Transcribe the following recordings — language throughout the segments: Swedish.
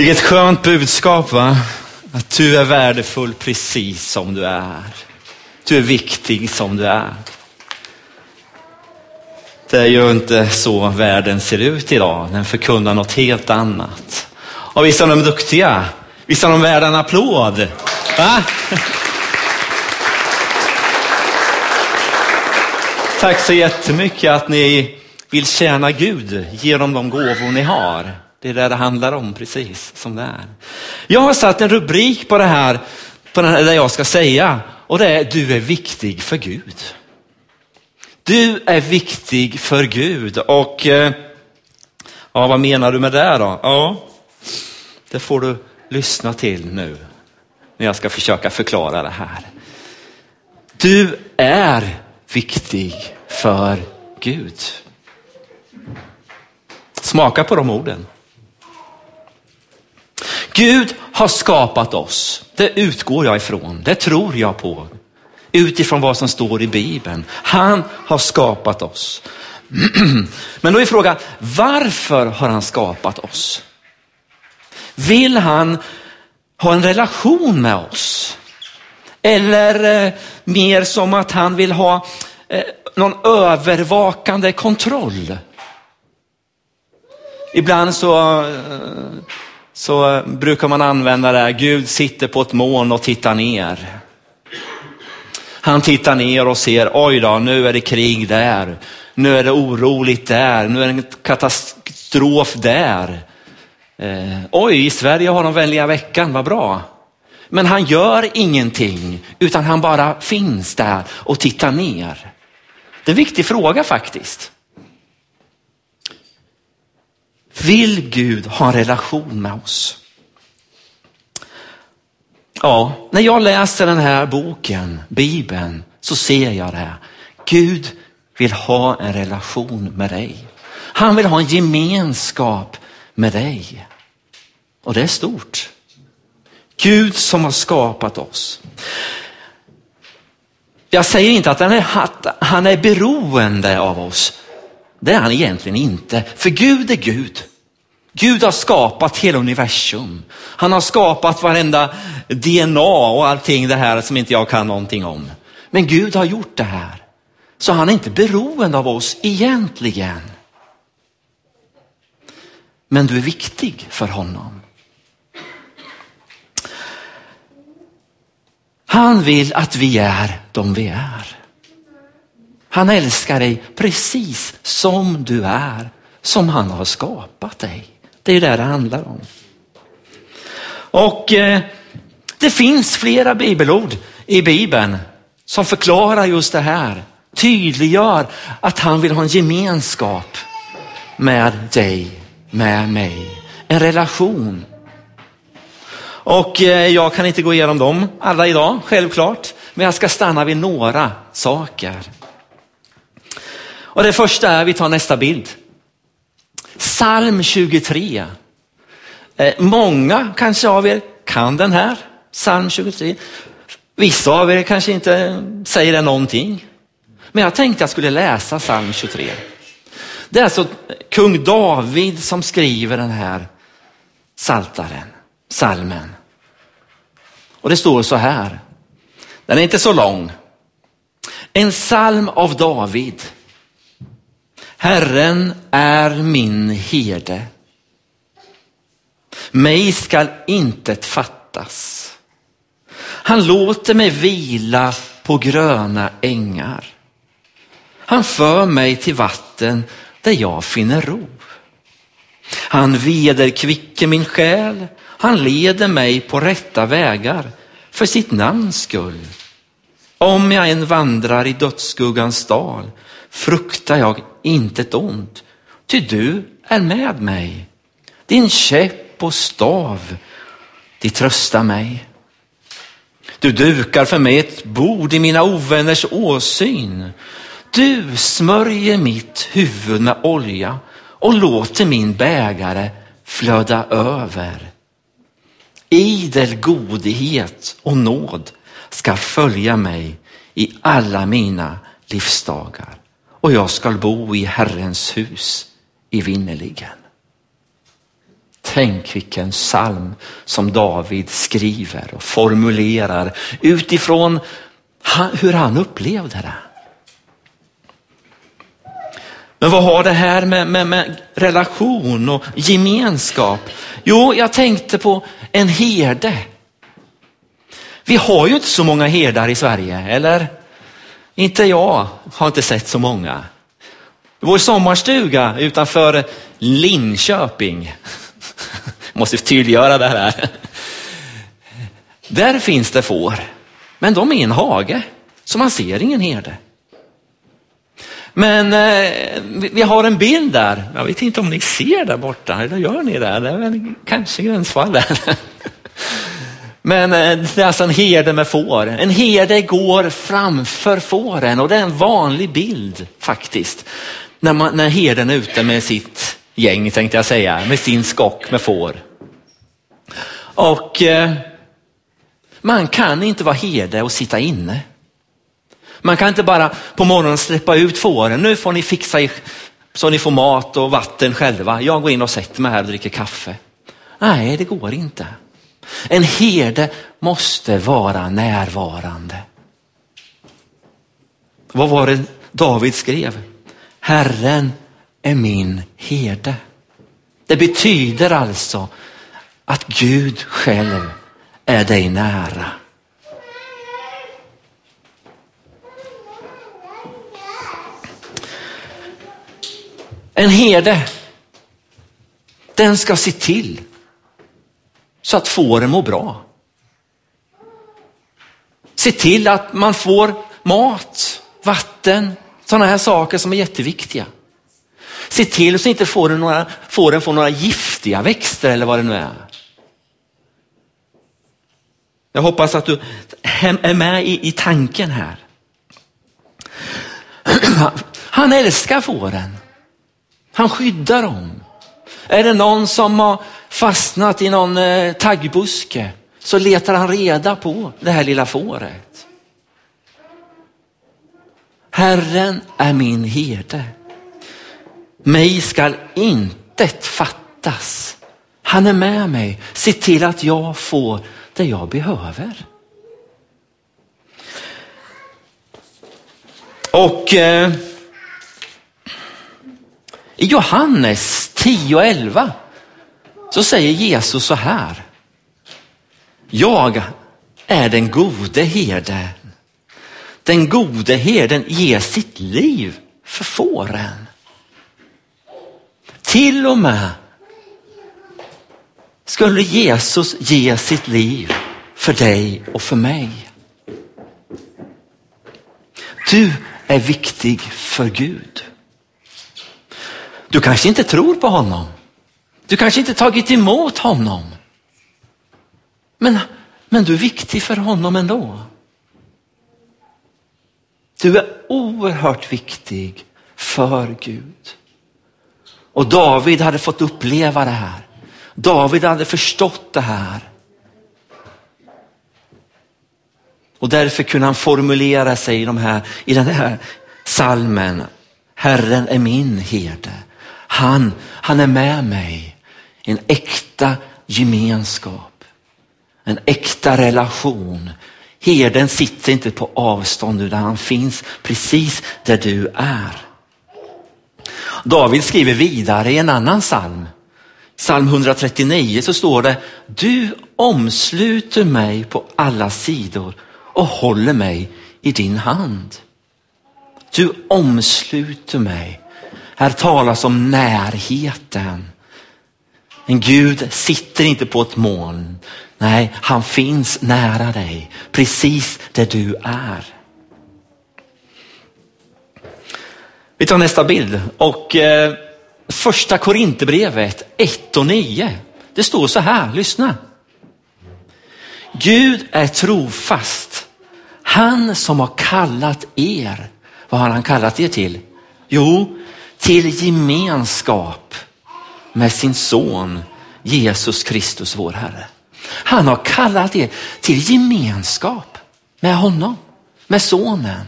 Vilket skönt budskap va? Att du är värdefull precis som du är. Du är viktig som du är. Det är ju inte så världen ser ut idag. Den förkunnar något helt annat. Och visst är de duktiga? Visst är de värda en applåd? Va? Tack så jättemycket att ni vill tjäna Gud genom de gåvor ni har. Det är det det handlar om, precis som det är. Jag har satt en rubrik på det här, på det här där jag ska säga och det är du är viktig för Gud. Du är viktig för Gud och eh, ja, vad menar du med det då? Ja, det får du lyssna till nu när jag ska försöka förklara det här. Du är viktig för Gud. Smaka på de orden. Gud har skapat oss. Det utgår jag ifrån. Det tror jag på. Utifrån vad som står i Bibeln. Han har skapat oss. Men då är frågan, varför har han skapat oss? Vill han ha en relation med oss? Eller eh, mer som att han vill ha eh, någon övervakande kontroll? Ibland så eh, så eh, brukar man använda det här, Gud sitter på ett moln och tittar ner. Han tittar ner och ser, oj då, nu är det krig där. Nu är det oroligt där. Nu är det en katastrof där. Eh, oj, i Sverige har de vänliga veckan, vad bra. Men han gör ingenting, utan han bara finns där och tittar ner. Det är en viktig fråga faktiskt. Vill Gud ha en relation med oss? Ja, när jag läser den här boken, Bibeln, så ser jag det. Gud vill ha en relation med dig. Han vill ha en gemenskap med dig. Och det är stort. Gud som har skapat oss. Jag säger inte att han är, att han är beroende av oss. Det är han egentligen inte, för Gud är Gud. Gud har skapat hela universum. Han har skapat varenda DNA och allting det här som inte jag kan någonting om. Men Gud har gjort det här. Så han är inte beroende av oss egentligen. Men du är viktig för honom. Han vill att vi är de vi är. Han älskar dig precis som du är, som han har skapat dig. Det är det det handlar om. Och eh, det finns flera bibelord i Bibeln som förklarar just det här. Tydliggör att han vill ha en gemenskap med dig, med mig. En relation. Och eh, jag kan inte gå igenom dem alla idag, självklart. Men jag ska stanna vid några saker. Och det första är, vi tar nästa bild. Psalm 23. Eh, många kanske av er kan den här, psalm 23. Vissa av er kanske inte säger det någonting. Men jag tänkte jag skulle läsa psalm 23. Det är alltså kung David som skriver den här saltaren, salmen. Och det står så här. Den är inte så lång. En psalm av David. Herren är min herde. Mig skall intet fattas. Han låter mig vila på gröna ängar. Han för mig till vatten där jag finner ro. Han vederkvicker min själ. Han leder mig på rätta vägar för sitt namns skull. Om jag än vandrar i dödsskuggans dal fruktar jag intet ont, ty du är med mig. Din käpp och stav, de tröstar mig. Du dukar för mig ett bord i mina ovänners åsyn. Du smörjer mitt huvud med olja och låter min bägare flöda över. Idel godhet och nåd ska följa mig i alla mina livsdagar och jag skall bo i Herrens hus i vinnerligen. Tänk vilken psalm som David skriver och formulerar utifrån hur han upplevde det. Men vad har det här med, med, med, relation och gemenskap? Jo, jag tänkte på en herde. Vi har ju inte så många herdar i Sverige, eller? Inte jag har inte sett så många. Vår sommarstuga utanför Linköping, måste tydliggöra det här. Där finns det får, men de är i en hage, så man ser ingen herde. Men eh, vi har en bild där, jag vet inte om ni ser där borta, eller gör ni det? Det är väl kanske gränsfall där. Men eh, det är alltså en herde med får. En herde går framför fåren och det är en vanlig bild faktiskt. När, man, när herden är ute med sitt gäng tänkte jag säga, med sin skock med får. Och eh, man kan inte vara herde och sitta inne. Man kan inte bara på morgonen släppa ut fåren, nu får ni fixa så ni får mat och vatten själva. Jag går in och sätter mig här och dricker kaffe. Nej, det går inte. En herde måste vara närvarande. Vad var det David skrev? Herren är min herde. Det betyder alltså att Gud själv är dig nära. En herde, den ska se till så att fåren mår bra. Se till att man får mat, vatten, sådana här saker som är jätteviktiga. Se till så inte fåren, några, fåren får några giftiga växter eller vad det nu är. Jag hoppas att du är med i, i tanken här. Han älskar fåren. Han skyddar dem. Är det någon som har fastnat i någon eh, taggbuske så letar han reda på det här lilla fåret. Herren är min herde. Mig skall intet fattas. Han är med mig. Se till att jag får det jag behöver. Och eh, i Johannes 10 och 11 så säger Jesus så här. Jag är den gode herden. Den gode herden ger sitt liv för fåren. Till och med skulle Jesus ge sitt liv för dig och för mig. Du är viktig för Gud. Du kanske inte tror på honom. Du kanske inte tagit emot honom. Men, men du är viktig för honom ändå. Du är oerhört viktig för Gud. Och David hade fått uppleva det här. David hade förstått det här. Och därför kunde han formulera sig i, de här, i den här salmen. Herren är min herde. Han, han är med mig. En äkta gemenskap. En äkta relation. Herden sitter inte på avstånd utan han finns precis där du är. David skriver vidare i en annan psalm. Psalm 139 så står det, du omsluter mig på alla sidor och håller mig i din hand. Du omsluter mig. Här talas om närheten. En Gud sitter inte på ett moln. Nej, han finns nära dig, precis där du är. Vi tar nästa bild och eh, första Korinthierbrevet 1 och 9. Det står så här, lyssna. Gud är trofast. Han som har kallat er, vad har han kallat er till? Jo, till gemenskap med sin son Jesus Kristus vår Herre. Han har kallat er till gemenskap med honom, med sonen.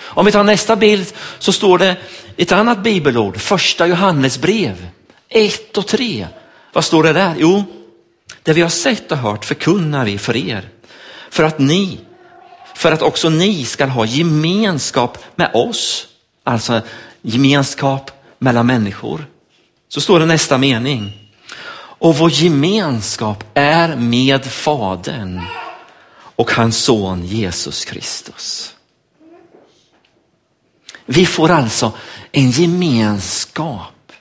Om vi tar nästa bild så står det ett annat bibelord, första Johannesbrev 1 och 3. Vad står det där? Jo, det vi har sett och hört förkunnar vi för er. För att ni, för att också ni ska ha gemenskap med oss. Alltså gemenskap mellan människor. Så står det nästa mening. Och vår gemenskap är med Fadern och hans son Jesus Kristus. Vi får alltså en gemenskap.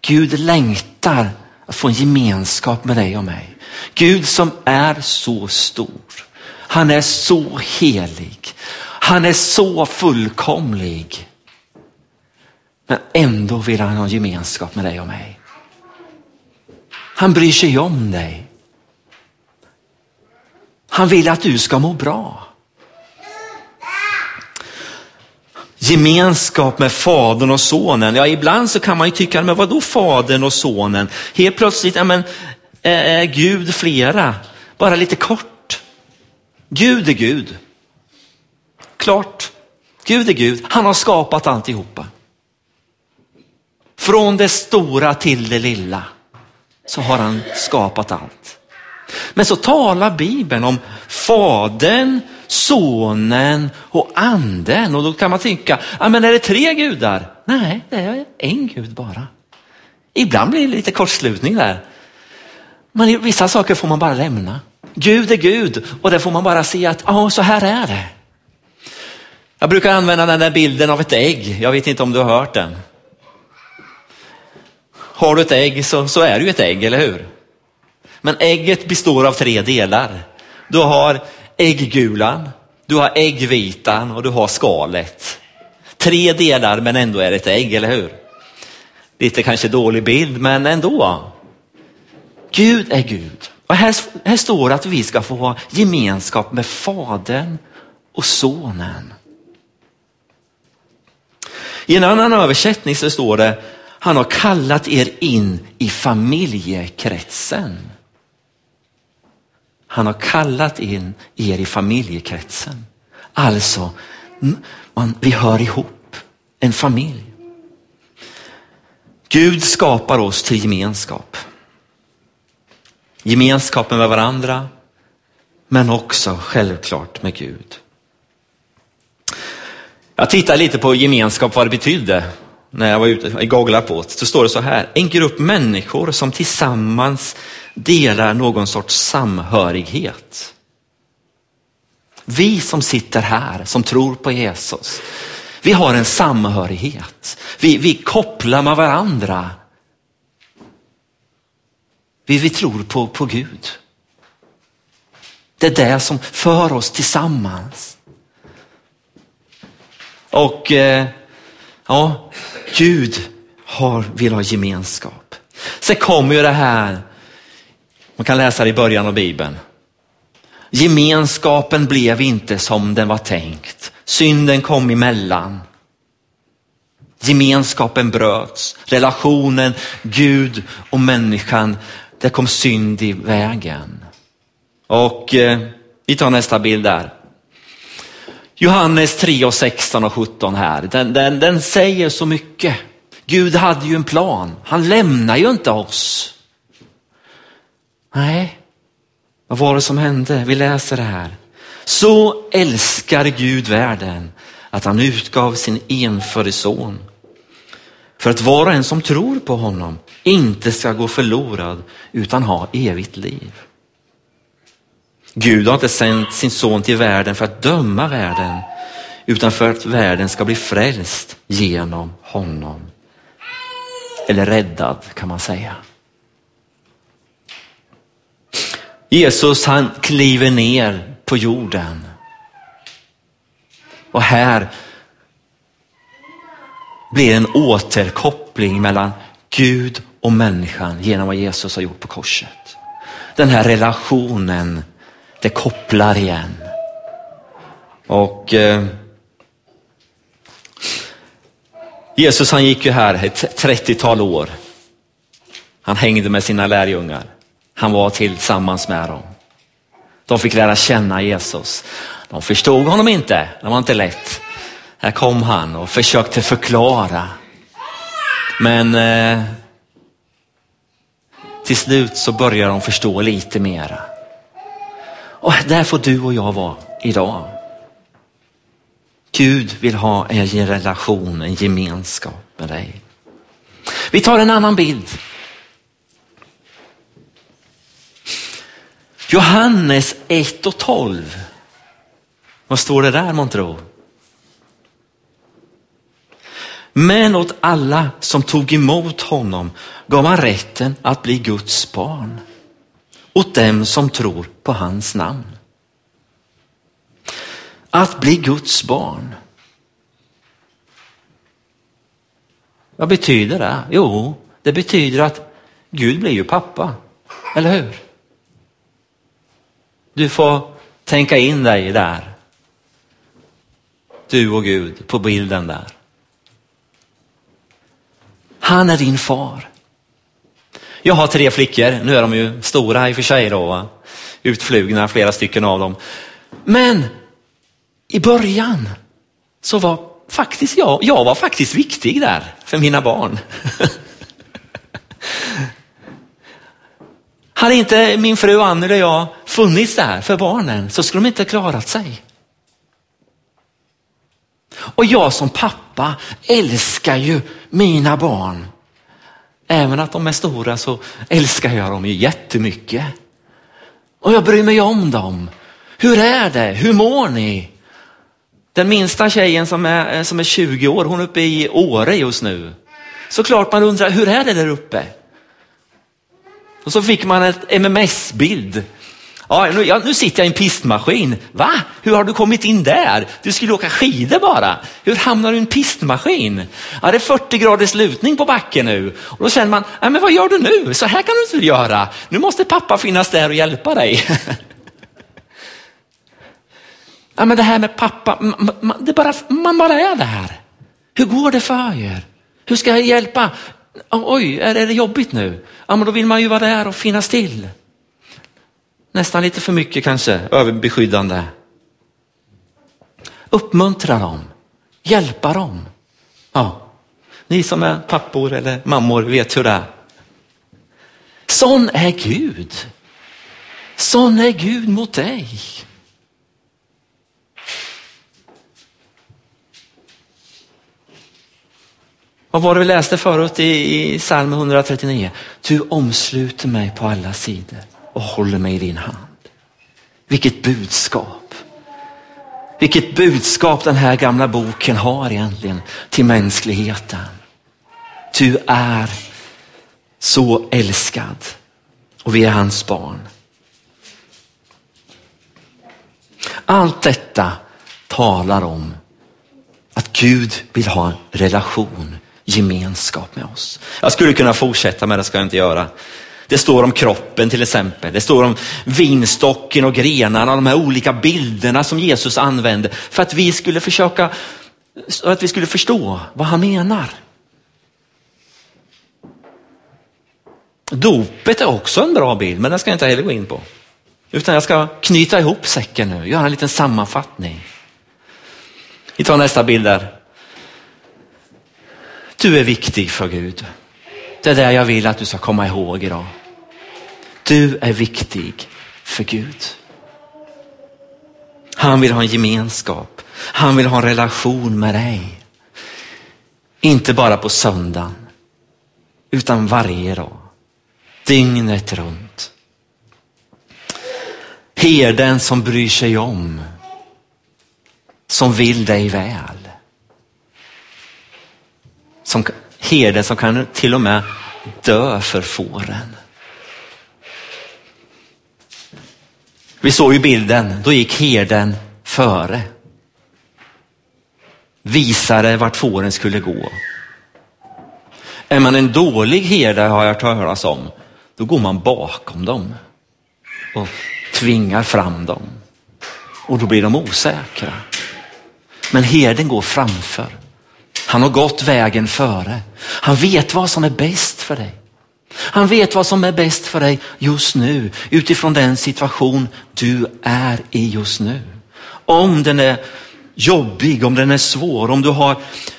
Gud längtar att få en gemenskap med dig och mig. Gud som är så stor. Han är så helig. Han är så fullkomlig. Men ändå vill han ha gemenskap med dig och mig. Han bryr sig om dig. Han vill att du ska må bra. Gemenskap med fadern och sonen. Ja, ibland så kan man ju tycka, men vadå fadern och sonen? Helt plötsligt, ja men är Gud flera? Bara lite kort. Gud är Gud. Klart, Gud är Gud. Han har skapat alltihopa. Från det stora till det lilla så har han skapat allt. Men så talar Bibeln om Fadern, Sonen och Anden och då kan man tänka, ja, men är det tre gudar? Nej, det är en Gud bara. Ibland blir det lite kortslutning där. Men vissa saker får man bara lämna. Gud är Gud och det får man bara se att ja, så här är det. Jag brukar använda den där bilden av ett ägg. Jag vet inte om du har hört den. Har du ett ägg så, så är det ju ett ägg, eller hur? Men ägget består av tre delar. Du har ägggulan, du har äggvitan och du har skalet. Tre delar men ändå är det ett ägg, eller hur? Lite kanske dålig bild, men ändå. Gud är Gud. Och här, här står att vi ska få ha gemenskap med Fadern och Sonen. I en annan översättning så står det, han har kallat er in i familjekretsen. Han har kallat in er i familjekretsen. Alltså, man, vi hör ihop, en familj. Gud skapar oss till gemenskap. Gemenskapen med varandra, men också självklart med Gud. Jag tittade lite på gemenskap, vad det betydde när jag var ute och googlade på det. Så står det så här, en grupp människor som tillsammans delar någon sorts samhörighet. Vi som sitter här, som tror på Jesus, vi har en samhörighet. Vi, vi kopplar med varandra. Vi, vi tror på, på Gud. Det är det som för oss tillsammans. Och eh, ja, Gud har, vill ha gemenskap. Sen kommer ju det här man kan läsa det i början av Bibeln. Gemenskapen blev inte som den var tänkt. Synden kom emellan. Gemenskapen bröts. Relationen Gud och människan, det kom synd i vägen. Och eh, vi tar nästa bild där. Johannes 3 och 16 och 17 här, den, den, den säger så mycket. Gud hade ju en plan. Han lämnar ju inte oss. Nej, vad var det som hände? Vi läser det här. Så älskar Gud världen att han utgav sin enfödde son för att var och en som tror på honom inte ska gå förlorad utan ha evigt liv. Gud har inte sänt sin son till världen för att döma världen utan för att världen ska bli frälst genom honom. Eller räddad kan man säga. Jesus han kliver ner på jorden. Och här blir en återkoppling mellan Gud och människan genom vad Jesus har gjort på korset. Den här relationen, det kopplar igen. Och eh, Jesus han gick ju här ett 30-tal år. Han hängde med sina lärjungar. Han var tillsammans med dem. De fick lära känna Jesus. De förstod honom inte, det var inte lätt. Här kom han och försökte förklara. Men eh, till slut så började de förstå lite mera. Och där får du och jag vara idag. Gud vill ha en relation, en gemenskap med dig. Vi tar en annan bild. Johannes 1 och 12. Vad står det där månntro? Men åt alla som tog emot honom gav han rätten att bli Guds barn. Åt dem som tror på hans namn. Att bli Guds barn. Vad betyder det? Jo, det betyder att Gud blir ju pappa, eller hur? Du får tänka in dig där. Du och Gud på bilden där. Han är din far. Jag har tre flickor, nu är de ju stora i och för sig då, utflugna flera stycken av dem. Men i början så var faktiskt jag, jag var faktiskt viktig där för mina barn. Hade inte min fru Anneli och jag funnits där för barnen så skulle de inte klarat sig. Och jag som pappa älskar ju mina barn. Även att de är stora så älskar jag dem ju jättemycket. Och jag bryr mig om dem. Hur är det? Hur mår ni? Den minsta tjejen som är, eh, som är 20 år, hon är uppe i Åre just nu. Såklart man undrar, hur är det där uppe? Och så fick man ett MMS-bild. Ja, nu, ja, nu sitter jag i en pistmaskin. Va? Hur har du kommit in där? Du skulle åka skidor bara. Hur hamnar du i en pistmaskin? Ja, det är 40 graders lutning på backen nu. Och då känner man, ja, men vad gör du nu? Så här kan du inte göra. Nu måste pappa finnas där och hjälpa dig. ja, men det här med pappa, man, det bara, man bara är där. Hur går det för er? Hur ska jag hjälpa? Oj, är det jobbigt nu? Ja, men då vill man ju vara där och finnas till. Nästan lite för mycket kanske, överbeskyddande. Uppmuntra dem, hjälpa dem. Ja, ni som är pappor eller mammor vet hur det är. Sån är Gud. Sån är Gud mot dig. Vad var det vi läste förut i, i psalm 139? Du omsluter mig på alla sidor och håller mig i din hand. Vilket budskap. Vilket budskap den här gamla boken har egentligen till mänskligheten. Du är så älskad och vi är hans barn. Allt detta talar om att Gud vill ha en relation gemenskap med oss. Jag skulle kunna fortsätta men det ska jag inte göra. Det står om kroppen till exempel. Det står om vinstocken och grenarna, de här olika bilderna som Jesus använde för att vi skulle försöka, att vi skulle förstå vad han menar. Dopet är också en bra bild, men den ska jag inte heller gå in på. Utan jag ska knyta ihop säcken nu, göra en liten sammanfattning. Vi tar nästa bild där. Du är viktig för Gud. Det är det jag vill att du ska komma ihåg idag. Du är viktig för Gud. Han vill ha en gemenskap. Han vill ha en relation med dig. Inte bara på söndagen, utan varje dag. Dygnet runt. Herden som bryr sig om, som vill dig väl som herden som kan till och med dö för fåren. Vi såg ju bilden, då gick herden före. Visade vart fåren skulle gå. Är man en dålig herde har jag hört talas om, då går man bakom dem och tvingar fram dem. Och då blir de osäkra. Men herden går framför. Han har gått vägen före. Han vet vad som är bäst för dig. Han vet vad som är bäst för dig just nu utifrån den situation du är i just nu. Om den är jobbig, om den är svår, om du har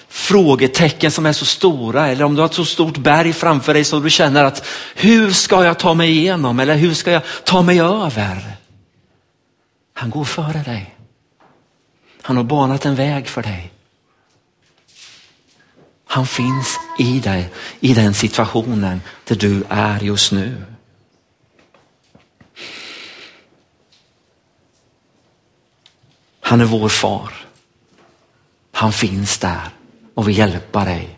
frågetecken som är så stora eller om du har ett så stort berg framför dig som du känner att hur ska jag ta mig igenom eller hur ska jag ta mig över? Han går före dig. Han har banat en väg för dig. Han finns i dig, i den situationen där du är just nu. Han är vår far. Han finns där och vill hjälpa dig.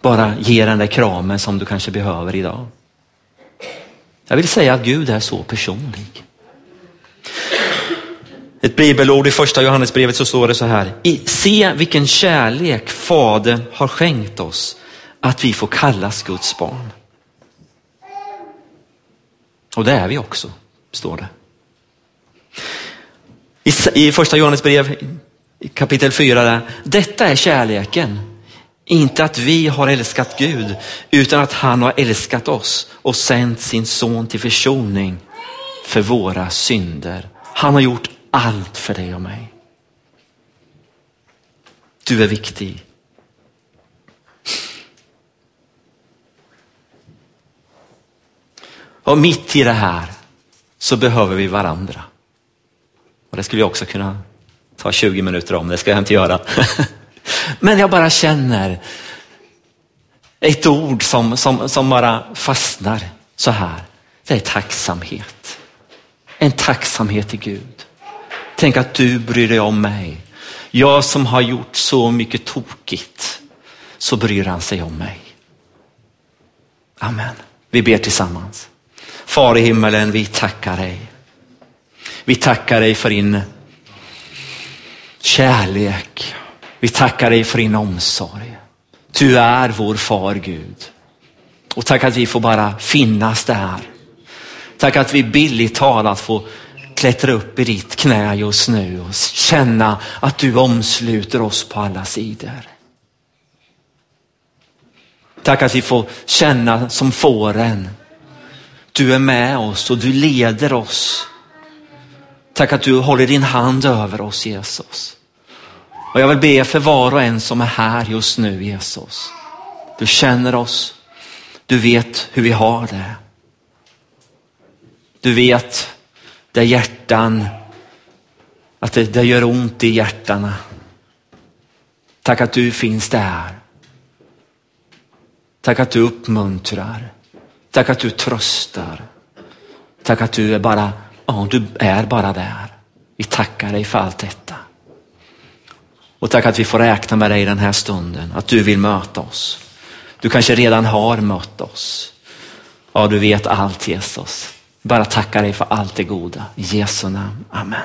Bara ge den där kramen som du kanske behöver idag. Jag vill säga att Gud är så personlig. Ett bibelord i första Johannesbrevet så står det så här. Se vilken kärlek Fadern har skänkt oss att vi får kallas Guds barn. Och det är vi också, står det. I, i första Johannesbrev kapitel 4, där, detta är kärleken. Inte att vi har älskat Gud, utan att han har älskat oss och sänt sin son till försoning för våra synder. Han har gjort allt för dig och mig. Du är viktig. Och mitt i det här så behöver vi varandra. Och det skulle jag också kunna ta 20 minuter om, det ska jag inte göra. Men jag bara känner ett ord som, som, som bara fastnar så här. Det är tacksamhet. En tacksamhet till Gud. Tänk att du bryr dig om mig. Jag som har gjort så mycket tokigt, så bryr han sig om mig. Amen. Vi ber tillsammans. Far i himmelen, vi tackar dig. Vi tackar dig för din kärlek. Vi tackar dig för din omsorg. Du är vår far Gud. Och tack att vi får bara finnas där. Tack att vi billigt talat får klättra upp i ditt knä just nu och känna att du omsluter oss på alla sidor. Tack att vi får känna som fåren. Du är med oss och du leder oss. Tack att du håller din hand över oss Jesus. Och jag vill be för var och en som är här just nu Jesus. Du känner oss. Du vet hur vi har det. Du vet där hjärtan, att det, det gör ont i hjärtana. Tack att du finns där. Tack att du uppmuntrar. Tack att du tröstar. Tack att du är bara, ja, du är bara där. Vi tackar dig för allt detta. Och tack att vi får räkna med dig i den här stunden, att du vill möta oss. Du kanske redan har mött oss. Ja, du vet allt Jesus. Bara tacka dig för allt det goda. I Jesu namn. Amen.